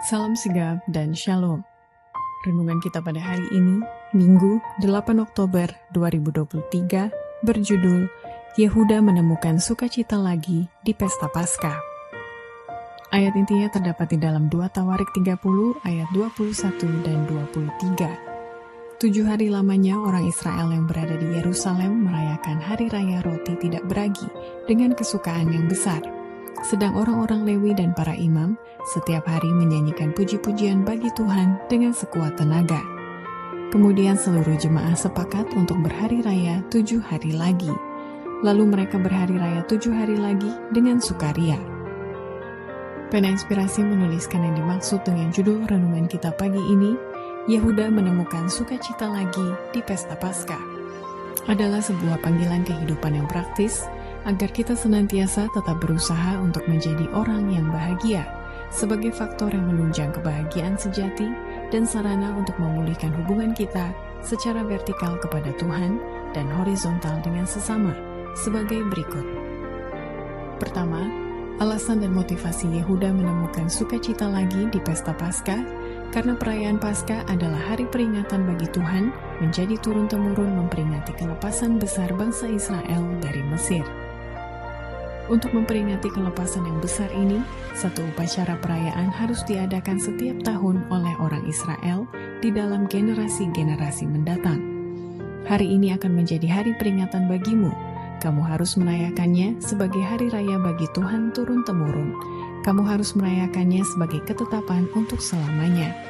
Salam sigap dan shalom. Renungan kita pada hari ini, Minggu 8 Oktober 2023, berjudul Yehuda menemukan sukacita lagi di pesta Paskah. Ayat intinya terdapat di dalam 2 Tawarik 30 ayat 21 dan 23. Tujuh hari lamanya orang Israel yang berada di Yerusalem merayakan Hari Raya Roti Tidak Beragi dengan kesukaan yang besar – sedang orang-orang Lewi dan para imam setiap hari menyanyikan puji-pujian bagi Tuhan dengan sekuat tenaga. Kemudian seluruh jemaah sepakat untuk berhari raya tujuh hari lagi. Lalu mereka berhari raya tujuh hari lagi dengan sukaria. Pena Inspirasi menuliskan yang dimaksud dengan judul renungan kita pagi ini, Yehuda menemukan sukacita lagi di pesta Paskah. Adalah sebuah panggilan kehidupan yang praktis, agar kita senantiasa tetap berusaha untuk menjadi orang yang bahagia sebagai faktor yang menunjang kebahagiaan sejati dan sarana untuk memulihkan hubungan kita secara vertikal kepada Tuhan dan horizontal dengan sesama sebagai berikut. Pertama, alasan dan motivasi Yehuda menemukan sukacita lagi di pesta Paskah karena perayaan Paskah adalah hari peringatan bagi Tuhan menjadi turun-temurun memperingati kelepasan besar bangsa Israel dari Mesir. Untuk memperingati kelepasan yang besar ini, satu upacara perayaan harus diadakan setiap tahun oleh orang Israel di dalam generasi-generasi mendatang. Hari ini akan menjadi hari peringatan bagimu. Kamu harus merayakannya sebagai hari raya bagi Tuhan turun-temurun. Kamu harus merayakannya sebagai ketetapan untuk selamanya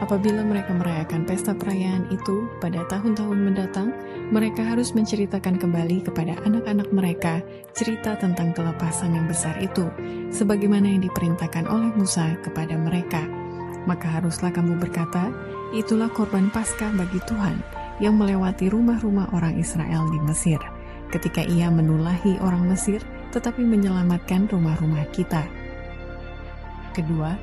Apabila mereka merayakan pesta perayaan itu pada tahun-tahun mendatang, mereka harus menceritakan kembali kepada anak-anak mereka cerita tentang kelepasan yang besar itu, sebagaimana yang diperintahkan oleh Musa kepada mereka. Maka haruslah kamu berkata, itulah korban Paskah bagi Tuhan yang melewati rumah-rumah orang Israel di Mesir, ketika ia menulahi orang Mesir tetapi menyelamatkan rumah-rumah kita. Kedua,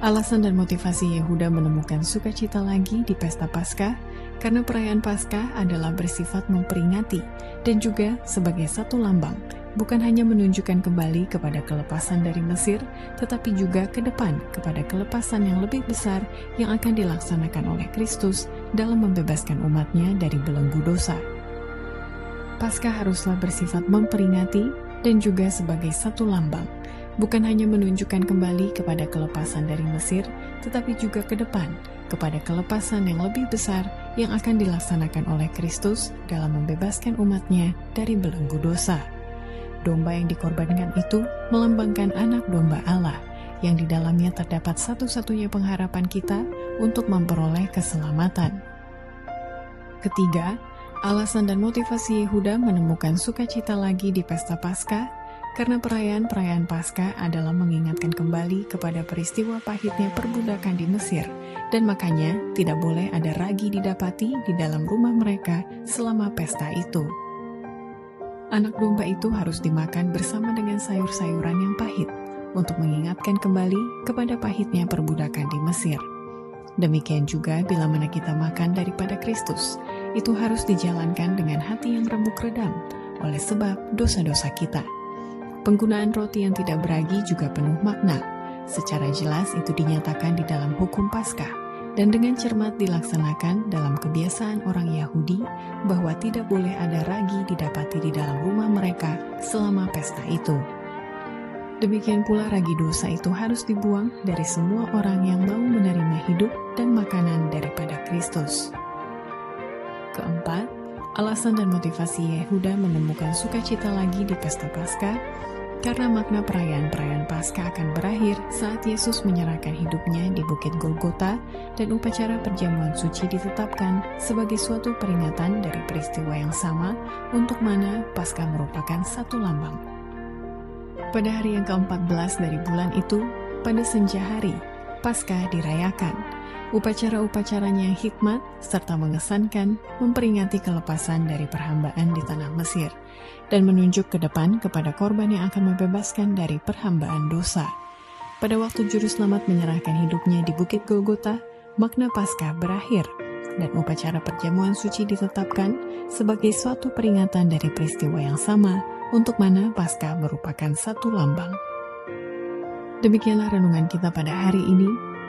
Alasan dan motivasi Yehuda menemukan sukacita lagi di pesta Paskah karena perayaan Paskah adalah bersifat memperingati dan juga sebagai satu lambang, bukan hanya menunjukkan kembali kepada kelepasan dari Mesir, tetapi juga ke depan kepada kelepasan yang lebih besar yang akan dilaksanakan oleh Kristus dalam membebaskan umatnya dari belenggu dosa. Paskah haruslah bersifat memperingati dan juga sebagai satu lambang, bukan hanya menunjukkan kembali kepada kelepasan dari Mesir, tetapi juga ke depan kepada kelepasan yang lebih besar yang akan dilaksanakan oleh Kristus dalam membebaskan umatnya dari belenggu dosa. Domba yang dikorbankan itu melambangkan anak domba Allah, yang di dalamnya terdapat satu-satunya pengharapan kita untuk memperoleh keselamatan. Ketiga, alasan dan motivasi Yehuda menemukan sukacita lagi di pesta Paskah karena perayaan-perayaan Paskah adalah mengingatkan kembali kepada peristiwa pahitnya perbudakan di Mesir, dan makanya tidak boleh ada ragi didapati di dalam rumah mereka selama pesta itu. Anak domba itu harus dimakan bersama dengan sayur-sayuran yang pahit, untuk mengingatkan kembali kepada pahitnya perbudakan di Mesir. Demikian juga bila mana kita makan daripada Kristus, itu harus dijalankan dengan hati yang remuk redam oleh sebab dosa-dosa kita. Penggunaan roti yang tidak beragi juga penuh makna. Secara jelas itu dinyatakan di dalam hukum Paskah dan dengan cermat dilaksanakan dalam kebiasaan orang Yahudi bahwa tidak boleh ada ragi didapati di dalam rumah mereka selama pesta itu. Demikian pula ragi dosa itu harus dibuang dari semua orang yang mau menerima hidup dan makanan daripada Kristus. Keempat, alasan dan motivasi Yehuda menemukan sukacita lagi di pesta Paskah karena makna perayaan-perayaan Paskah akan berakhir saat Yesus menyerahkan hidupnya di Bukit Golgota dan upacara perjamuan suci ditetapkan sebagai suatu peringatan dari peristiwa yang sama untuk mana Paskah merupakan satu lambang. Pada hari yang ke-14 dari bulan itu, pada senja hari, Paskah dirayakan. Upacara-upacaranya hikmat serta mengesankan memperingati kelepasan dari perhambaan di tanah Mesir dan menunjuk ke depan kepada korban yang akan membebaskan dari perhambaan dosa. Pada waktu juru selamat menyerahkan hidupnya di Bukit Golgota, makna Paskah berakhir dan upacara perjamuan suci ditetapkan sebagai suatu peringatan dari peristiwa yang sama untuk mana Paskah merupakan satu lambang. Demikianlah renungan kita pada hari ini.